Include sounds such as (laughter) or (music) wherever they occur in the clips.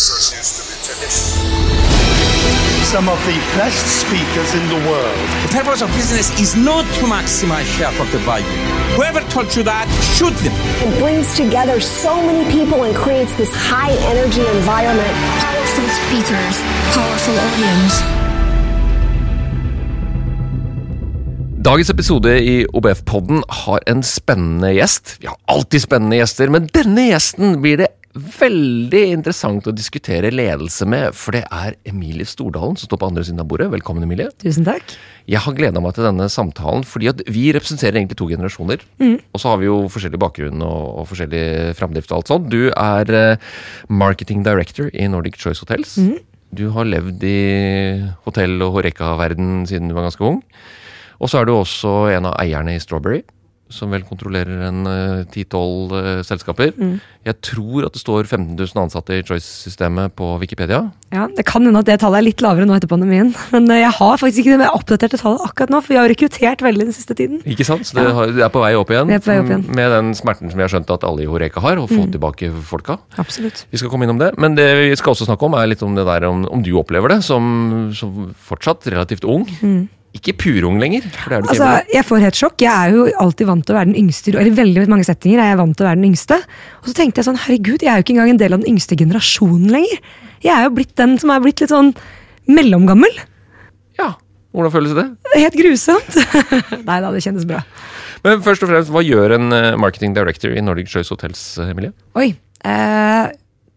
Rehearsals used to be traditional. Some of the best speakers in the world. The purpose of business is not to maximize shareholder value. Whoever told you that, shoot them. It brings together so many people and creates this high energy environment. Powerful speakers, powerful audience. Dagens episode i OBF-podden har en spennende gjest. Vi har alltid spennende gjester, men denne gjesten blir det veldig interessant å diskutere ledelse med, for det er Emilie Stordalen som står på andre siden av bordet. Velkommen, Emilie. Tusen takk. Jeg har gleda meg til denne samtalen, fordi at vi representerer egentlig to generasjoner. Og så har vi jo forskjellig bakgrunn og, og forskjellig framdrift og alt sånt. Du er eh, marketing director i Nordic Choice Hotels. Du har levd i hotell- og Horeca-verden siden du var ganske ung. Og så er du også en av eierne i Strawberry, som vel kontrollerer en eh, 10-12 uh, selskaper. Jeg tror at det står 15 000 ansatte i Choice-systemet på Wikipedia. Ja, Det kan hende at det tallet er litt lavere nå etter pandemien. Men eh, jeg har faktisk ikke det mer oppdaterte tallet akkurat nå, for vi har rekruttert veldig den siste tiden. Ikke sant? Så det, har, det er på vei opp igjen. Det er på vei opp igjen. Med den smerten som vi har skjønt at alle i Horeka har, å få tilbake folka. Absolutt. Vi skal komme innom det, men det vi skal også snakke om, er litt om det der om, om du opplever det som, som fortsatt relativt ung. Ikke purung lenger, for det er du. Altså, Jeg får helt sjokk. Jeg er jo alltid vant til å være den yngste. Eller veldig mange settinger er jeg vant til å være den yngste. Og så tenkte jeg sånn, herregud, jeg er jo ikke engang en del av den yngste generasjonen lenger. Jeg er jo blitt den som er blitt litt sånn mellomgammel. Ja, hvordan føles det? Helt grusomt. (laughs) Nei da, det kjennes bra. Men først og fremst, hva gjør en eh, marketing director i Nordic Choice Hotels, eh, Emilie? Oi. Eh,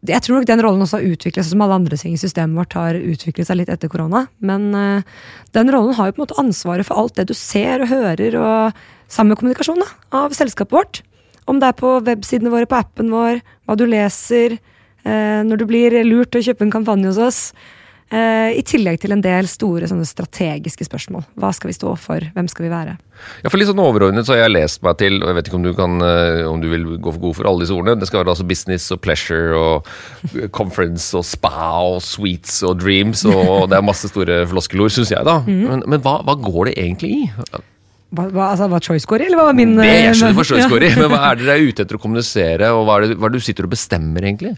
jeg tror nok den rollen også har utviklet seg, som alle andre ting i systemet vårt har utviklet seg litt etter korona. Men uh, den rollen har jo på en måte ansvaret for alt det du ser og hører, og sammen med kommunikasjon da, av selskapet vårt. Om det er på websidene våre, på appen vår, hva du leser, uh, når du blir lurt til å kjøpe en kampanje hos oss. Eh, I tillegg til en del store strategiske spørsmål. Hva skal vi stå for? Hvem skal vi være? Ja, for litt sånn overordnet så har jeg lest meg til, og jeg vet ikke om du, kan, eh, om du vil gå for god for alle disse ordene. Det skal være altså business og pleasure og (laughs) conference og spa og sweets og dreams, og det er masse store floskelord, syns jeg, da. Men, men hva, hva går det egentlig i? Hva, hva, altså, hva Choice går i, eller hva var min Det jeg eh, skjønner forstås choice (laughs) går i, men hva er det dere er ute etter å kommunisere, og hva er det, hva er det du sitter og bestemmer, egentlig?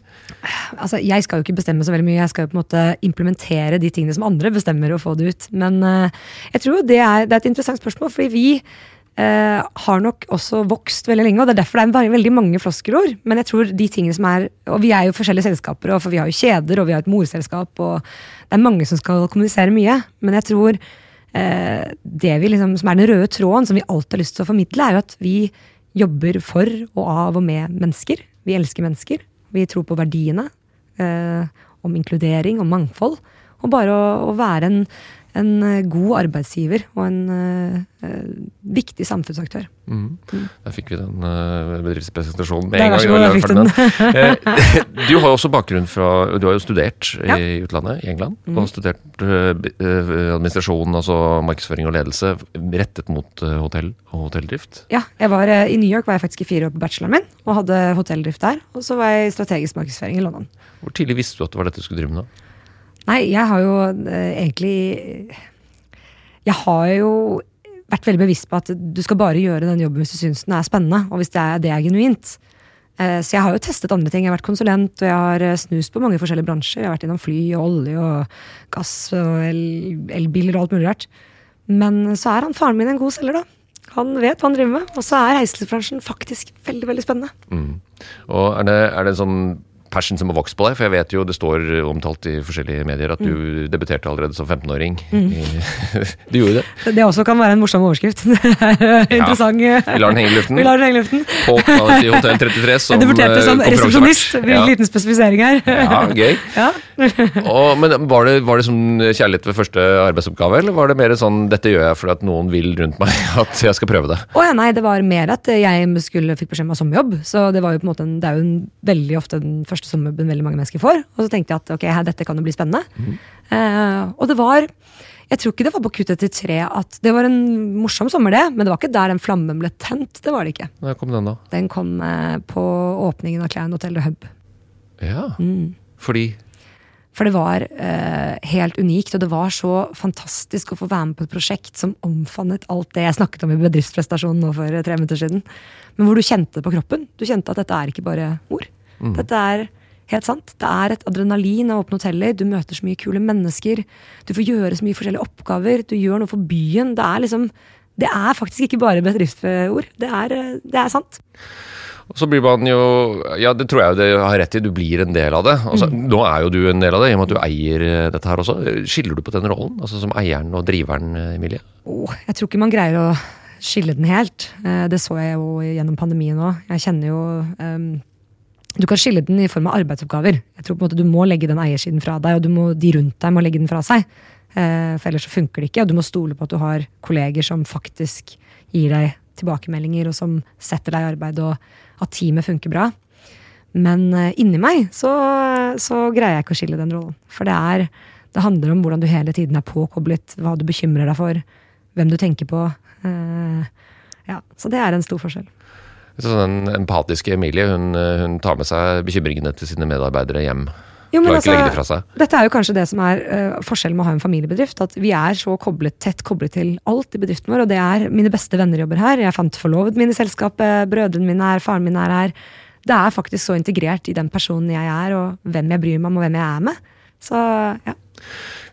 Altså, jeg skal jo ikke bestemme så veldig mye, jeg skal jo på en måte implementere de tingene som andre bestemmer og få det ut. Men uh, jeg tror det er, det er et interessant spørsmål, fordi vi uh, har nok også vokst veldig lenge, og det er derfor det er veldig, veldig mange floskelord. Men jeg tror de tingene som er Og vi er jo forskjellige selskaper, og for vi har jo kjeder, og vi har et morselskap, og det er mange som skal kommunisere mye. Men jeg tror eh, det vi liksom, som er den røde tråden, som vi alltid har lyst til å formidle, er jo at vi jobber for og av og med mennesker. Vi elsker mennesker. Vi tror på verdiene. Eh, om inkludering, om mangfold. Og bare å, å være en, en eh, god arbeidsgiver og en eh, viktig samfunnsaktør. Der fikk vi den uh, bedriftspresentasjonen med en gang. du har jo også bakgrunn fra Du har jo studert Ja. i utlandet, i England. Mm. Og studert uh, administrasjon, altså markedsføring og ledelse, rettet mot hotell og hotelldrift. Ja, var, I New York var jeg faktisk i fire år på bacheloren min og hadde hotelldrift der. Og så var jeg i strategisk markedsføring i London. Hvor tidlig visste du at det var dette du skulle drive med? da? Nei, jeg har jo eh, egentlig Jeg har jo vært veldig bevisst på at du skal bare gjøre den jobben hvis du syns den er spennende, og hvis det er, det er genuint. Eh, Så jeg har jo testet andre ting. Jeg har vært konsulent, og jeg har eh, snust på mange forskjellige bransjer. Jeg har vært innom fly og olje og gass og el- elbiler og alt mulig rart. Men så er han faren min en god selger, da. Han vet hva han driver med. Og så er reiselivsbransjen faktisk veldig veldig spennende. Og er det, er det sånn passion som har vokst på deg? For jeg vet jo det står omtalt i forskjellige medier at Mm. du debuterte allerede som 15-åring. Mm. (laughs) Du gjorde det? Det også kan være en morsom overskrift. (laughs) Det er interessant. Vi lar den henge i luften. Vi lar den henge i luften. På i Hotell 33 som Jeg debuterte eh, som resepsjonist. En Ja. liten spesifisering her. Ja, gøy. (laughs) Ja. (laughs) Og, men var det, var det som kjærlighet ved første arbeidsoppgave, eller var det mer sånn 'dette gjør jeg fordi at noen vil rundt meg (laughs) at jeg skal prøve det'? Oh, ja, nei, det var mer at jeg skulle, fikk beskjed om å ha sommerjobb. Så det var jo på en måte en, det er jo en, veldig ofte den første sommerjobben veldig mange mennesker får. Og så tenkte jeg at ok, her, dette kan jo bli spennende. Eh, og det var Jeg tror ikke det var på Q33 at Det var en morsom sommer, det, men det var ikke der den flammen ble tent. Det var det ikke. Når kom den, da? Den kom eh, på åpningen av Clan Hotel Hub. Ja. Mm. Fordi For det var eh, helt unikt, og det var så fantastisk å få være med på et prosjekt som omfavnet alt det jeg snakket om i bedriftsprestasjonen nå for eh, tre minutter siden. Men hvor du kjente det på kroppen. Du kjente at dette er ikke bare ord. Dette er helt sant. Det er et adrenalin av åpne hoteller. Du møter så mye kule mennesker. Du får gjøre så mye forskjellige oppgaver. Du gjør noe for byen. Det er liksom Det er faktisk ikke bare bedriftsord. Det er, eh, det er sant. Og så blir man jo Ja, det tror jeg jo det har rett i. Du blir en del av det. Altså, Nå er jo du en del av det, i og med at du eier eh, dette her også. Skiller du på den rollen? Altså som eieren og driveren, eh, Emilie? Oh, jeg tror ikke man greier å skille den helt. Eh, Det så jeg jo gjennom pandemien òg. Jeg kjenner jo um Du kan skille den i form av arbeidsoppgaver. Jeg tror på en måte du må legge den eiersiden fra deg, og du må, de rundt deg må legge den fra seg. For ellers så funker det ikke, og du må stole på at du har kolleger som faktisk gir deg tilbakemeldinger, og som setter deg i arbeid, og at teamet funker bra. Men eh, inni meg så, så greier jeg ikke å skille den rollen. For det er det handler om hvordan du hele tiden er påkoblet, hva du bekymrer deg for, hvem du tenker på. Eh, ja, Så det er en stor forskjell. Så den empatiske Emilie hun, eh, hun tar med seg bekymringene til sine medarbeidere hjem. Jo, men det altså, fra seg. Dette er jo kanskje det som er uh, forskjellen med å ha en familiebedrift. At vi er så koblet, tett koblet til alt i bedriften vår. Og det er mine beste venner jobber her. Jeg fant forlovet min i selskapet. Brødrene mine er. Faren min er her. Det er faktisk så integrert i den personen jeg er, og hvem jeg bryr meg om, og hvem jeg er med. Så ja.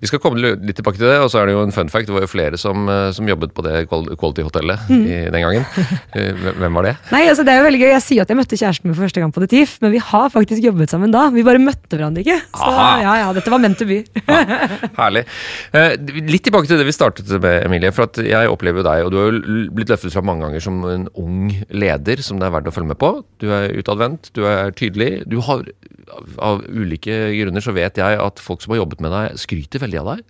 Vi skal komme litt tilbake til det, og så er det jo en fun fact. Det var jo flere som, eh, som jobbet på det Quality-hotellet Mm. den gangen. (laughs) Eh, hvem- var det? Nei, altså det er jo veldig gøy. Jeg sier at jeg møtte kjæresten min for første gang på The TIFF, men vi har faktisk jobbet sammen da. Vi bare møtte hverandre ikke. Så Aha. ja, ja, dette var meant to be. (laughs) Herlig. Eh, litt tilbake til det vi startet med, Emilie. For at jeg opplever jo deg, og du har jo blitt løftet fra mange ganger som en ung leder som det er verdt å følge med på. Du er utadvendt, du er tydelig. Du har av ulike grunner så vet jeg at folk som har jobbet med deg, skryter veldig av deg.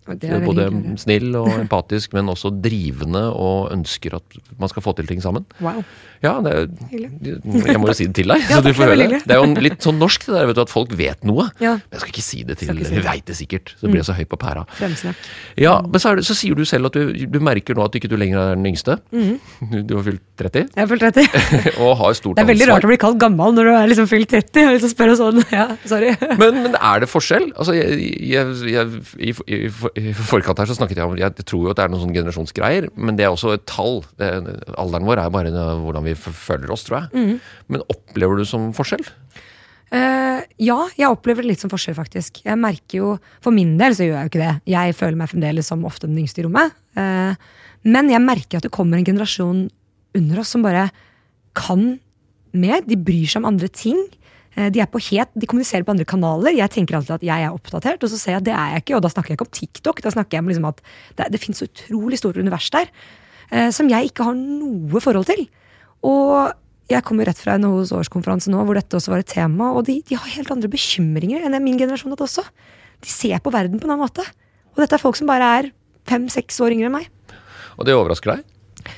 Både hyggelig snill og empatisk, men også drivende og ønsker at man skal få til ting sammen. Wow. Ja, det er, jeg må jo si det til deg, (laughs) Ja, så du får høre det. Det er jo litt sånn norsk det der, vet du, at folk vet noe. Ja. Men jeg skal ikke si det til ikke si Vi veit det sikkert, så blir jeg så høy på pæra. Fremsnakk. Ja, men så, det, så sier du selv at du, du merker nå at du ikke du lenger er den yngste. Du, (laughs) du har fylt 30 Jeg har fylt 30. (laughs) og har stort Det er veldig ansvar. rart å bli kalt gammel når du er liksom fylt 30. Jeg har lyst til å spørre sånn. Ja, sorry. Men, men er det forskjell? Altså, jeg, jeg, jeg, i, i, I forkant her så snakket jeg om Jeg tror jo at det er noen sånne generasjonsgreier, men det er også et tall. Det, alderen vår er bare hvordan vi føler oss, tror jeg. Men opplever du som forskjell? Uh, ja, jeg opplever det litt som forskjell, faktisk. Jeg merker jo, For min del så gjør jeg jo ikke det. Jeg føler meg fremdeles som ofte den yngste i rommet. Uh, men jeg merker at det kommer en generasjon under oss som bare kan mer. De bryr seg om andre ting. Eh, De er på het, de kommuniserer på andre kanaler. Jeg tenker alltid at jeg er oppdatert, og så ser jeg at det er jeg ikke. Og da snakker jeg ikke om TikTok, da snakker jeg om liksom at det, det finnes så utrolig stort univers der eh, som jeg ikke har noe forhold til. Og jeg kommer rett fra NHOs årskonferanse nå, hvor dette også var et tema, og de, de har helt andre bekymringer enn min generasjon hadde også. De ser på verden på en annen måte. Og dette er folk som bare er fem-seks år yngre enn meg. Og det overrasker deg?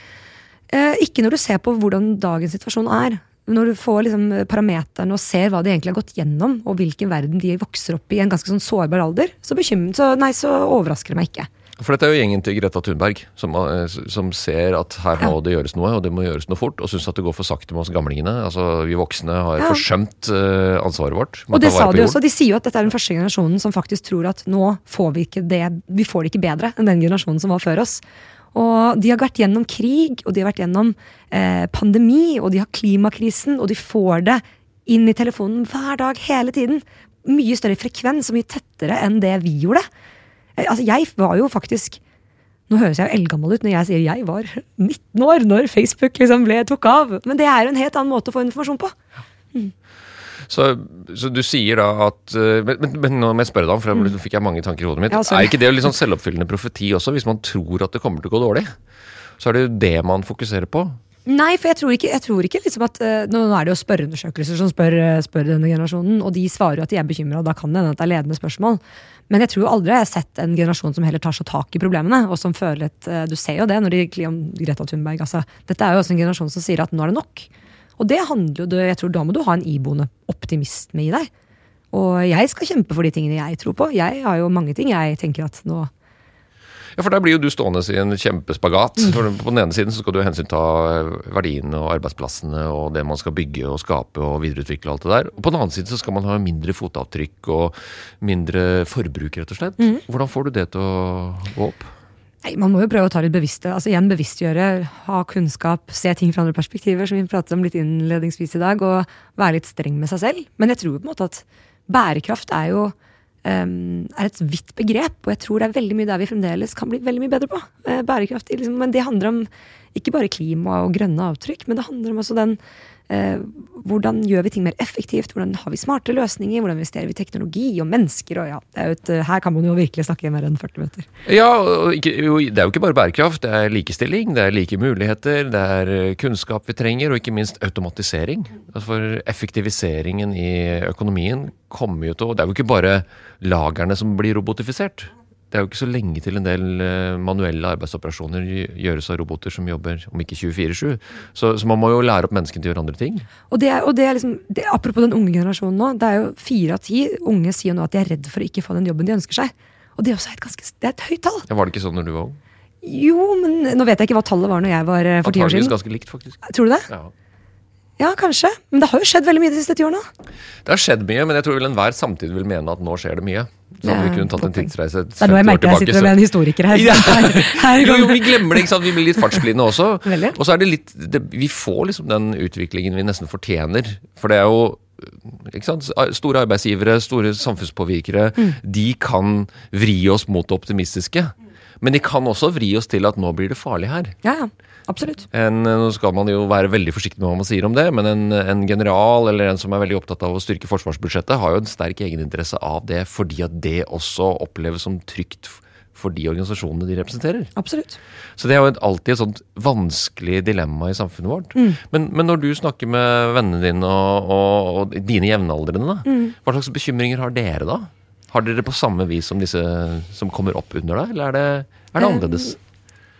Eh, ikke når du ser på hvordan dagens situasjon er. Når du får liksom parameterne og ser hva de egentlig har gått gjennom, og hvilken verden de vokser opp i i en ganske sånn sårbar alder, så, så, nei, så overrasker det meg ikke. For dette er jo gjengen til Greta Thunberg, som, eh, som ser at her må det gjøres noe, og det må gjøres noe fort, og syns at det går for sakte med oss gamlingene. Altså, Vi voksne har Ja. forsømt uh, ansvaret vårt. Og det sa de også. De sier jo at dette er den første generasjonen som faktisk tror at nå får vi ikke det, vi får det ikke bedre enn den generasjonen som var før oss. Og de har vært gjennom krig, og de har vært gjennom eh, pandemi, og de har klimakrisen, og de får det inn i telefonen hver dag, hele tiden. Mye større frekvens og mye tettere enn det vi gjorde. Eh, altså, jeg var jo faktisk Nå høres jeg jo eldgammel ut når jeg sier jeg var (laughs) 19 år når Facebook liksom ble tok av. Men det er jo en helt annen måte å få informasjon på. Så, så du sier da at eh, Men, men, men nå må jeg spørre deg om, for nå fikk jeg mange tanker i hodet mitt. Mm. Ja, er ikke det litt sånn selvoppfyllende profeti også, hvis man tror at det kommer til å gå dårlig? Så er det jo det man fokuserer på. Nei, for jeg tror ikke, jeg tror ikke liksom at eh, Nå er det jo spørreundersøkelser som spør, eh, spør denne generasjonen, og de svarer jo at de er bekymra, og da kan det hende at det er ledende spørsmål. Men jeg tror aldri jeg har sett en generasjon som heller tar så tak i problemene, og som føler eh, Du ser jo det når de om Greta Thunberg. Altså, dette er jo også en generasjon som sier at nå er det nok. Og det handler jo, jeg tror Da må du ha en iboende optimisme i deg. Og jeg skal kjempe for de tingene jeg tror på. Jeg har jo mange ting jeg tenker at nå Ja, For der blir jo du stående i en kjempespagat. Mm. For På den ene siden så skal du hensynta verdiene og arbeidsplassene og det man skal bygge og skape og videreutvikle og alt det der. Og på den annen side så skal man ha mindre fotavtrykk og mindre forbruk, rett og slett. Mm. Hvordan får du det til å gå opp? Nei, Man må jo prøve å ta litt bevisste, altså igjen bevisstgjøre, ha kunnskap, se ting fra andre perspektiver, som vi pratet om litt innledningsvis i dag, og være litt streng med seg selv. Men jeg tror på en måte at bærekraft er jo um, er et vidt begrep, og jeg tror det er veldig mye der vi fremdeles kan bli veldig mye bedre på. Eh, bærekraft, liksom, Men det handler om ikke bare klima og grønne avtrykk, men det handler om også den hvordan gjør vi ting mer effektivt? Hvordan har vi smarte løsninger? Hvordan investerer vi i teknologi og mennesker? Og ja, et, her kan man jo virkelig snakke i mer enn 40 minutter. Ja, Det er jo ikke bare bærekraft. Det er likestilling, det er like muligheter, det er eh, kunnskap vi trenger, og ikke minst automatisering. Altså For effektiviseringen i økonomien kommer jo til å Det er jo ikke bare lagrene som blir robotifisert. Det er jo ikke så lenge til en del eh, manuelle arbeidsoperasjoner gjøres av roboter som jobber om ikke 24-7. Så, så, man må jo lære opp menneskene til å gjøre andre ting. Og det er, og det er liksom, det, Apropos den unge generasjonen nå. det er jo Fire av ti unge sier nå at de er redd for å ikke få den jobben de ønsker seg. Og det er også et, ganske, det er et høyt tall. Ja, var det ikke sånn når du var ung? Jo, men nå vet jeg ikke hva tallet var når jeg var eh, for ti år siden. ganske likt, faktisk. Tror du det? Ja. Ja, kanskje. Men det har jo skjedd veldig mye de siste ti årene. Det har skjedd mye, men jeg tror vel enhver samtidig vil mene at nå skjer det mye. Så ja, vi kunne tatt en tidsreise Det er nå jeg merker jeg sitter med en historiker her. (laughs) Ja. (laughs) jo, jo, vi glemmer det, ikke sant. Vi blir litt fartsblinde også. (laughs) Og så er det litt det, Vi får liksom den utviklingen vi nesten fortjener. For det er jo ikke sant? Store arbeidsgivere, store samfunnspåvirkere, mm. de kan vri oss mot det optimistiske. Men de kan også vri oss til at nå blir det farlig her. Ja, ja. Absolutt. En, nå skal man jo være veldig forsiktig med hva man sier om det, men en, en, general eller en som er veldig opptatt av å styrke forsvarsbudsjettet, har jo en sterk egeninteresse av det, fordi at det også oppleves som trygt for de organisasjonene de representerer. Absolutt. Så det er jo alltid et sånt vanskelig dilemma i samfunnet vårt. Mm. Men, men, når du snakker med vennene dine og, og, og dine jevnaldrende, mm. hva slags bekymringer har dere da? Har dere det på samme vis som disse som kommer opp under deg, eller er det, er det annerledes?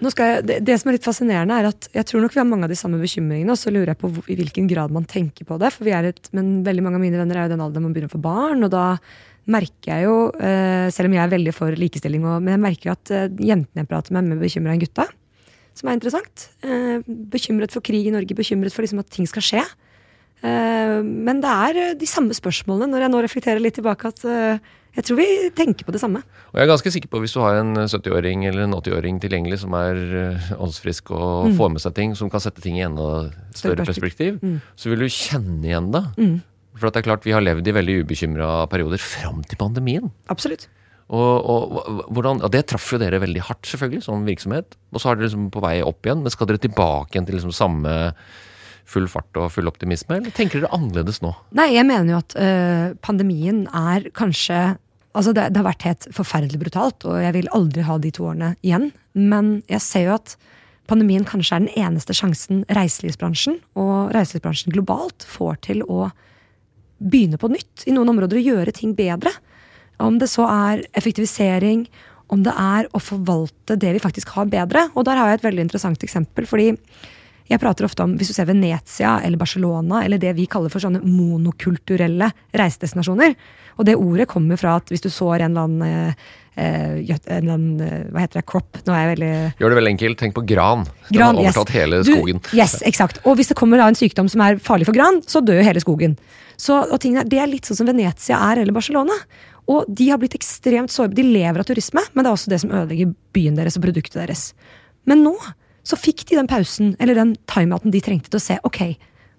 Jeg, det, det, som er litt fascinerende, er at jeg tror nok vi har mange av de samme bekymringene. Og så lurer jeg på i hvilken grad man tenker på det. For vi er et, men veldig mange av mine venner er jo den alderen man begynner å få barn. Og da merker jeg jo, eh, selv om jeg er veldig for likestilling, og, men jeg merker jo at eh, jentene jeg prater med, er mer bekymra enn gutta. Som er interessant. Eh, bekymret for krig i Norge, bekymret for liksom at ting skal skje. men det er de samme spørsmålene når jeg nå reflekterer litt tilbake. at jeg tror vi tenker på det samme. Og jeg er ganske sikker på Hvis du har en 70-åring eller en 80-åring tilgjengelig som er uh, åndsfrisk og mm. får med seg ting, som kan sette ting i enda større perspektiv, mm. så vil du kjenne igjen det. Mm. For det er klart vi har levd i veldig ubekymra perioder fram til pandemien. Absolutt. Og, og, hvordan, og, Det traff jo dere veldig hardt, selvfølgelig, som virksomhet. Og så er dere liksom på vei opp igjen. Men skal dere tilbake igjen til liksom samme full fart og full optimisme, eller tenker dere annerledes nå? Nei, jeg mener jo at øh, pandemien er kanskje Altså, det, det, har vært helt forferdelig brutalt, og jeg vil aldri ha de to årene igjen. Men jeg ser jo at pandemien kanskje er den eneste sjansen reiselivsbransjen, og reiselivsbransjen globalt, får til å begynne på nytt i noen områder og gjøre ting bedre. Om det så er effektivisering, om det er å forvalte det vi faktisk har bedre. Og der har jeg et veldig interessant eksempel. fordi jeg prater ofte om hvis du ser Venezia eller Barcelona, eller det vi kaller for sånne monokulturelle reisedestinasjoner. Og det ordet kommer fra at hvis du sår en eller annen eh, en eller annen, eh, hva heter det, crop. Nå er jeg veldig Gjør det veldig enkelt. Tenk på gran. Den gran, har overtatt yes. hele skogen. Du, yes, eksakt. Og hvis det kommer da en sykdom som er farlig for gran, så dør jo hele skogen. Så, og tingene, Det er litt sånn som Venezia er, eller Barcelona. Og de har blitt ekstremt sårbare. De lever av turisme, men det er også det som ødelegger byen deres og produktet deres. Men nå så fikk de den pausen, eller den timeouten de trengte til å se ok,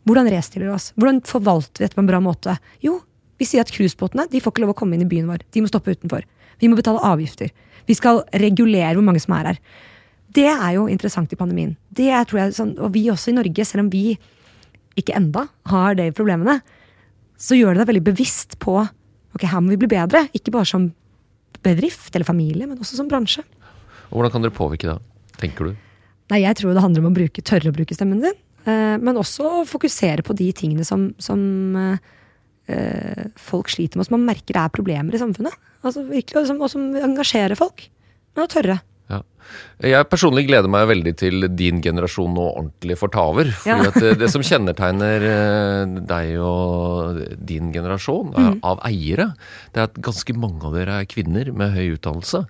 hvordan restiller vi oss? Hvordan forvalter vi dette på en bra måte? Jo, vi sier at cruisebåtene får ikke lov å komme inn i byen vår. De må stoppe utenfor. Vi må betale avgifter. Vi skal regulere hvor mange som er her. Det er jo interessant i pandemien. Det er, tror jeg, sånn, Og vi også i Norge, selv om vi ikke enda har de problemene, så gjør det deg veldig bevisst på ok, her må vi bli bedre. Ikke bare som bedrift eller familie, men også som bransje. Og Hvordan kan dere påvirke det, tenker du? Nei, jeg tror det handler om å bruke, tørre å bruke stemmen din. Eh, men også fokusere på de tingene som, som eh, folk sliter med, som man merker er problemer i samfunnet. Altså virkelig, Og som, og som engasjerer folk. Men å tørre. Ja. Jeg personlig gleder meg veldig til din generasjon nå ordentlig får ta over. Ja. det, det som kjennetegner eh, deg og din generasjon er, Mm. av eiere, det er at ganske mange av dere er kvinner med høy utdannelse.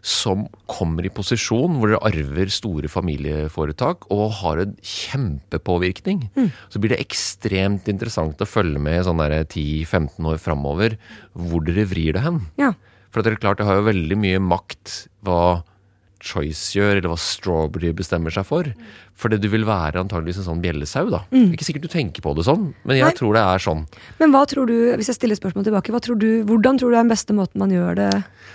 Som kommer i posisjon hvor dere arver store familieforetak og har en kjempepåvirkning. Mm. Så blir det ekstremt interessant å følge med sånn 10-15 år framover hvor dere vrir det hen. Ja. For at dere klart, det har jo veldig mye makt hva Choice gjør, eller hva Strawberry bestemmer seg for. Fordi du vil være antageligvis en sånn bjellesau, da. Ikke sikkert du tenker på det sånn, men jeg Nei. tror det er sånn. Men hva tror du, hvis jeg stiller spørsmål tilbake, hva tror du, hvordan tror du er den beste måten man gjør det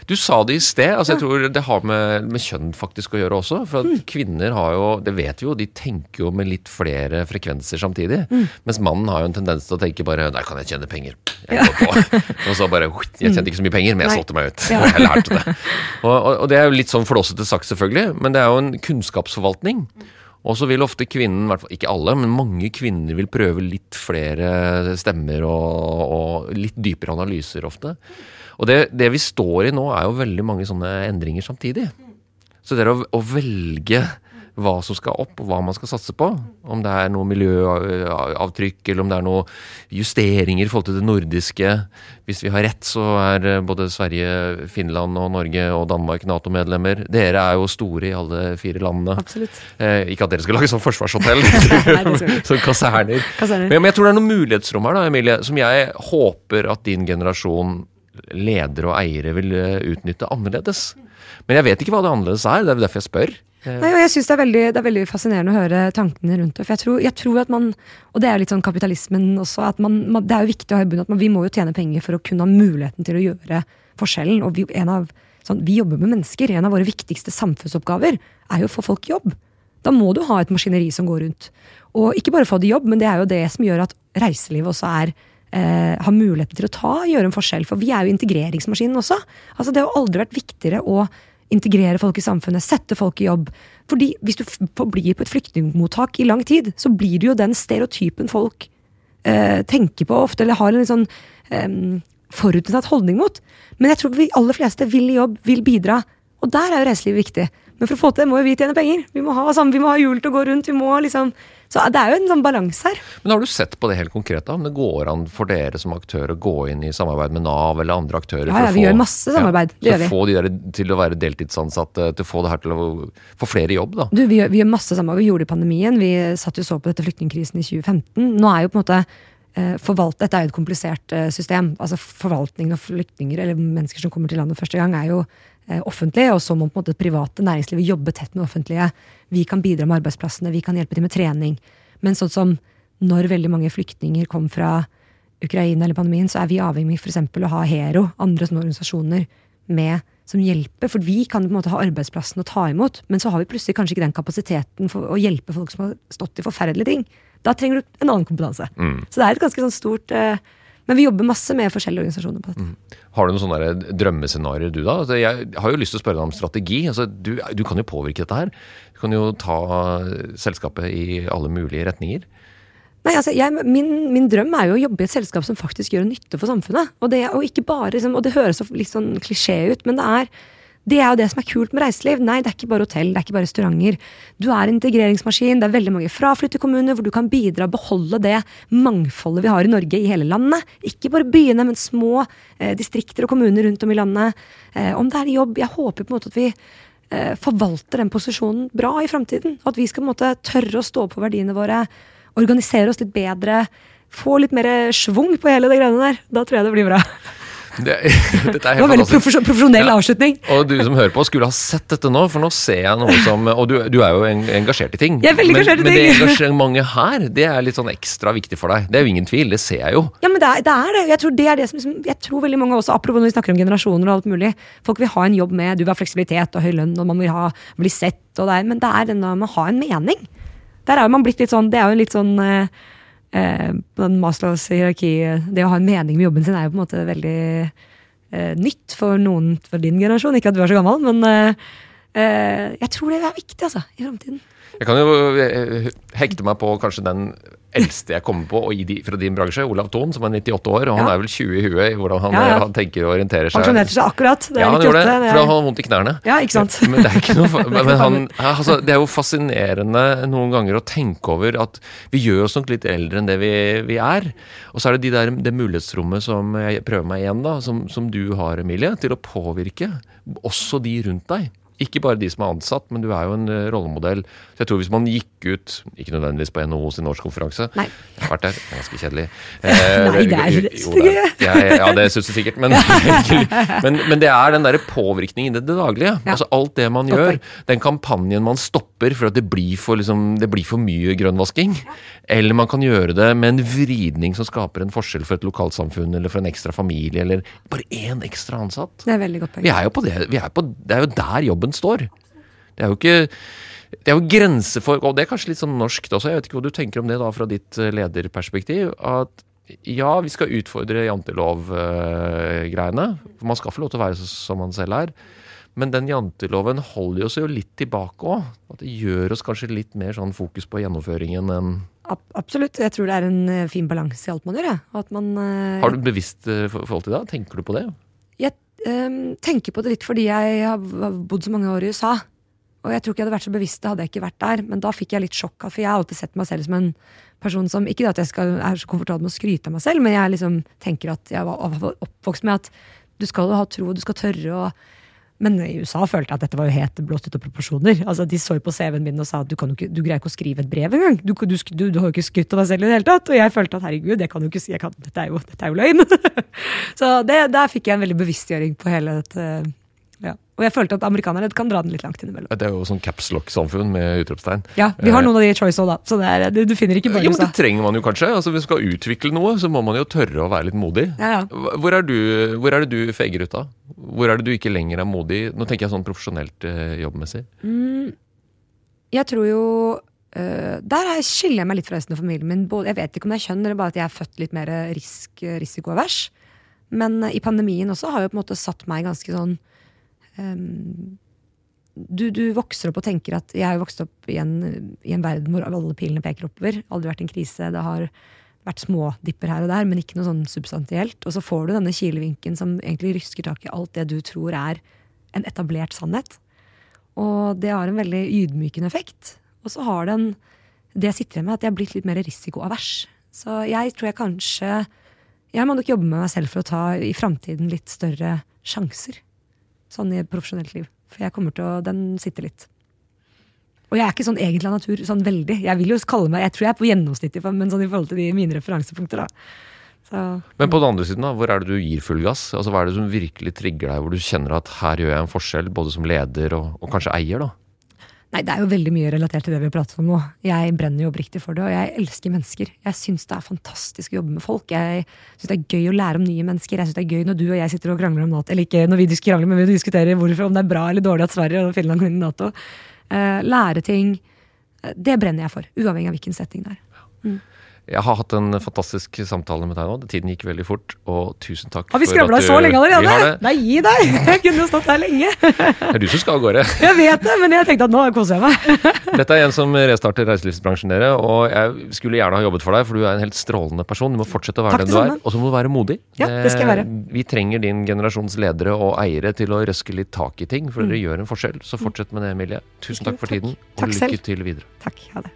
Du sa det i sted. altså Jeg tror det har med, med kjønn faktisk å gjøre også. For at kvinner har jo, det vet vi jo, de tenker jo med litt flere frekvenser samtidig. Mens mannen har jo en tendens til å tenke bare Der kan jeg tjene penger. Jeg går på. (laughs) og så bare Jeg tjente ikke så mye penger, men jeg Nei. solgte meg ut. Ja. (laughs) Jeg lærte det. Og, og, og det er jo litt sånn flåsete sagt, selvfølgelig, men det er jo en kunnskapsforvaltning. Og så vil ofte kvinnen, ikke alle, men mange kvinner vil prøve litt flere stemmer og, og litt dypere analyser ofte. Og det, det vi står i nå, er jo veldig mange sånne endringer samtidig. Så det å, å velge hva som skal opp, og hva man skal satse på, om det er noe miljøavtrykk, eller om det er noe justeringer i forhold til det nordiske Hvis vi har rett, så er eh, både Sverige, Finland og Norge og Danmark Nato-medlemmer. Dere er jo store i alle fire landene. Absolutt. Eh, ikke at dere skal lage sånn forsvarshotell, (laughs) (laughs) sånn kaserner. Kaserner. Men, men jeg tror det er noen mulighetsrom her, da, Emilie, som jeg håper at din generasjon ledere og eiere vil eh, utnytte annerledes. Men jeg vet ikke hva det annerledes er, det er derfor jeg spør. Nei, og jeg synes det, er veldig, det er veldig fascinerende å høre tankene rundt det. For jeg tror, jeg tror at man, og det er jo litt sånn kapitalismen også, at man, man, det er jo viktig å ha i bunnen at man, vi må jo tjene penger for å kunne ha muligheten til å gjøre forskjellen. Og vi, av, sånn, vi jobber med mennesker. En av våre viktigste samfunnsoppgaver er jo å få folk jobb. Da må du ha et maskineri som går rundt. Og ikke bare få det jobb, men det er jo det som gjør at reiselivet også er eh, har muligheten til å ta, gjøre en forskjell. For vi er jo integreringsmaskinen også. Altså Det har aldri vært viktigere å integrere folk i samfunnet, sette folk i jobb. Fordi hvis du blir på et flyktningmottak i lang tid, så blir du jo den stereotypen folk eh, tenker på ofte, eller har en sånn eh, forutinntatt holdning mot. Men jeg tror vi aller fleste vil i jobb, vil bidra. Og der er jo reiselivet viktig. Men for å få til det må jo vi tjene penger. Vi må ha, sammen, vi må ha hjul til å gå rundt. vi må liksom... Så det er jo en sånn balanse her. Men har du sett på det helt konkret, da? Om det går an for dere som aktør å gå inn i samarbeid med Nav eller andre aktører? Ja, ja, vi få- gjør masse samarbeid. Det gjør vi. få de der til å være deltidsansatte, til å få det her til å få flere i jobb, da? Du, vi, gjør, vi gjør masse samarbeid. Vi gjorde det i pandemien. Vi satt jo så på dette flyktningkrisen i 2015. Nå er jo på en måte eh, forvalt, Dette er jo et komplisert eh, system. Altså Forvaltningen av flyktninger eller mennesker som kommer til landet første gang, er jo offentlig. Og så må på en måte det private næringslivet jobbe tett med det offentlige. Vi kan bidra med arbeidsplassene, vi kan hjelpe til med trening. Men sånn som når veldig mange flyktninger kom fra Ukraina eller pandemien, så er vi avhengig for eksempel å ha Hero, andre sånne organisasjoner, med som hjelper. For vi kan på en måte ha arbeidsplassen å ta imot, men så har vi plutselig kanskje ikke den kapasiteten for å hjelpe folk som har stått i forferdelige ting. Da trenger du en annen kompetanse. Så det er et ganske sånn stort eh, Men vi jobber masse med forskjellige organisasjoner på dette. Har du noen sånne drømmescenarioer, du da? Altså, jeg har jo lyst til å spørre deg om strategi. Altså, du, du kan jo påvirke dette her. Du kan jo ta selskapet i alle mulige retninger. Nei, altså, jeg, min, min drøm er jo å jobbe i et selskap som faktisk gjør nytte for samfunnet. Og det, og bare, liksom, og det høres litt sånn klisjé ut, men det er, det er jo det som er kult med reiseliv. Nei, det er ikke bare hotell, det er ikke bare restauranter. Du er en integreringsmaskin. Det er veldig mange fraflytterkommuner hvor du kan bidra og beholde det mangfoldet vi har i Norge i hele landet. Ikke bare byene, men små eh, distrikter og kommuner rundt om i landet. Eh, om det er jobb Jeg håper på en måte at vi eh, forvalter den posisjonen bra i framtiden. At vi skal på en måte tørre å stå på verdiene våre, organisere oss litt bedre. Få litt mer schwung på hele det greiene der. Da tror jeg det blir bra. (laughs) Det, (laughs) dette er Det var veldig profesjon- profesjonell Ja. avslutning. Og du som hører på, skulle ha sett dette nå, for nå ser jeg noe som Og du, du er jo engasjert i ting. Jeg er veldig engasjert i men, men det ting. (laughs) engasjementet her, det er litt sånn ekstra viktig for deg. Det er jo ingen tvil, det ser jeg jo. Ja, men det er det. Er det. Jeg tror det er det som liksom, Jeg tror veldig mange også, apropos når vi snakker om generasjoner og alt mulig, folk vil ha en jobb med, du vil ha fleksibilitet og høy lønn, og man vil ha, bli sett, og det er, men det er denne med å ha en mening. Der er jo man blitt litt sånn, det er jo en litt sånn eh, eh, Maslows hierarki, det å ha en mening med jobben sin er jo på en måte veldig eh, nytt for noen for din generasjon. Ikke at du er så gammel, men eh, eh, jeg tror det er viktig, altså, i framtiden. Jeg kan jo eh, hekte meg på kanskje den eldste jeg kommer på de, fra din bransje, Olav Thon, som er 98 år. Og han Ja. er vel 20 i huet i hvordan han, Ja, ja. eh, han tenker og orienterer seg. Pensjonerte seg akkurat. Det er ja, han 98. gjorde det, for han har vondt i knærne. Ja, ikke sant? Men det er ikke noe (laughs) men han, altså, Det er jo fascinerende noen ganger å tenke over at vi gjør oss nok litt eldre enn det vi, vi er. Og så er det de der, det mulighetsrommet som jeg prøver meg igjen, da, som, som du har, Emilie, til å påvirke også de rundt deg. Ikke bare de som er ansatt, men du er jo en eh, rollemodell. Så jeg tror hvis man gikk ut, ikke nødvendigvis på NHO sin årskonferanse Nei. Jeg har vært der, det er ganske kjedelig. (laughs) Nei, det er jo, det Ja, ja, det syns du sikkert, men, (laughs) men, men det er den derre påvirkningen i det, det daglige. Ja. Altså alt det man gjør. Den kampanjen man stopper for at det blir for, liksom, det blir for mye grønnvasking. Eller man kan gjøre det med en vridning som skaper en forskjell for et lokalsamfunn eller for en ekstra familie, eller bare én ekstra ansatt. Det er veldig godt poeng. Vi er jo på det, er på, det er jo der jobben står. Det er jo ikke det er jo grenser for Og det er kanskje litt sånn norskt også, jeg vet ikke hva du tenker om det da fra ditt eh, lederperspektiv. At ja, vi skal utfordre jantelov-greiene. For man skal få lov til å være som man selv er. Men den janteloven holder oss jo litt tilbake òg. Det gjør oss kanskje litt mer sånn fokus på gjennomføringen enn absolutt. Jeg tror det er en eh, fin balanse i alt man gjør. Ja. Man, eh, Har du bevisst forhold til det? Tenker du på det? Ehm, tenker på det litt fordi jeg har bodd så mange år i USA. Og jeg tror ikke jeg hadde vært så bevisst det hadde jeg ikke vært der. Men da fikk jeg litt sjokk, for jeg har alltid sett meg selv som en person som Ikke at jeg skal, er så komfortabel med å skryte av meg selv, men jeg liksom tenker at jeg var oppvokst med at du skal ha tro, du skal tørre å men i USA følte jeg at dette var jo helt blåst ut av proporsjoner. Altså, De så jo på CV-en min og sa at du, ikke, du greier ikke å skrive et brev engang. Du, du, du, du har jo ikke skutt av deg selv i det hele tatt. Og jeg følte at herregud, det kan du ikke si. Kan, dette, er jo, dette er jo løgn. (laughs) så det, der fikk jeg en veldig bevisstgjøring på hele dette. Ja. Og jeg følte at amerikanerne kan dra den litt langt innimellom. Det er jo sånn capslock-samfunn med utropstegn. Ja, Vi har noen av de i Choice òg, da. Så det er, det, du finner ikke bare Ja, men det trenger man jo kanskje. Altså, Hvis man skal utvikle noe, så må man jo tørre å være litt modig. Ja, ja. Hvor, er du, hvor er det du feger ut av? Hvor er det du ikke lenger er modig? Nå tenker jeg sånn profesjonelt jobbmessig. jobbmessig. Jeg tror jo Uh, Der er- skiller jeg meg litt fra resten av familien min. Både, jeg vet ikke om det er kjønn, eller bare at jeg er født litt mer risk, risikoavers. Men uh, i pandemien også har jo på en måte satt meg ganske sånn øhm, du, du vokser opp og tenker at Jeg har vokst opp i en, i en verden hvor alle pilene peker oppover. Aldri vært en krise. Det har vært smådipper her og der, men ikke noe sånn substantielt. Og så får du denne kilevinken som egentlig rysker tak i alt det du tror er en etablert sannhet. Og det har en veldig ydmykende effekt. Og så har den det jeg sitter igjen med, at jeg er blitt litt mer risikoavers. Så jeg tror jeg kanskje Jeg må nok jobbe med meg selv for å ta i framtiden litt større sjanser. Sånn i et profesjonelt liv. For jeg kommer til å Den sitter litt. Og jeg er ikke sånn egentlig av natur. sånn veldig. Jeg vil jo kalle meg, jeg tror jeg er på gjennomsnittet, men sånn i forhold til de mine referansepunkter. da. Så Men på den andre siden, da, hvor er det du gir full gass? Altså, Hva er det som virkelig trigger deg, hvor du kjenner at her gjør jeg en forskjell, både som leder og, og kanskje eier? da? Nei, det er jo veldig mye relatert til det vi har pratet om nå. Jeg brenner jo oppriktig for det, og jeg elsker mennesker. Jeg syns det er fantastisk å jobbe med folk. Jeg syns det er gøy å lære om nye mennesker. Jeg syns det er gøy når du og jeg sitter og krangler om Nato. Eller ikke når vi krangler, men vi diskuterer hvorfor, om det er bra eller dårlig at Sverige og Finland går inn i Nato. Eh, lære ting. eh, Det brenner jeg for, uavhengig av hvilken setting det er. Jeg har hatt en fantastisk samtale med deg nå. Tiden gikk veldig fort, og tusen takk Har vi for at så lenge allerede? Nei, gi deg! (laughs) Jeg kunne jo stått her lenge. Det (laughs) er du som skal av gårde. (laughs) Jeg vet det, men jeg tenkte at nå koser jeg meg. Dette er en som restarter reiselivsbransjen, dere. Og jeg skulle gjerne ha jobbet for deg, for du er en helt strålende person. Du må fortsette å være Takk den du du er. Og så må du være modig. Ja, det skal jeg være. Eh, Vi trenger din generasjons ledere og eiere til å røske litt tak i ting, for dere gjør en forskjell. Så fortsett med det, Emilie. Tusen takk for Takk. tiden, og Takk lykke selv. til videre. Takk. Ha det.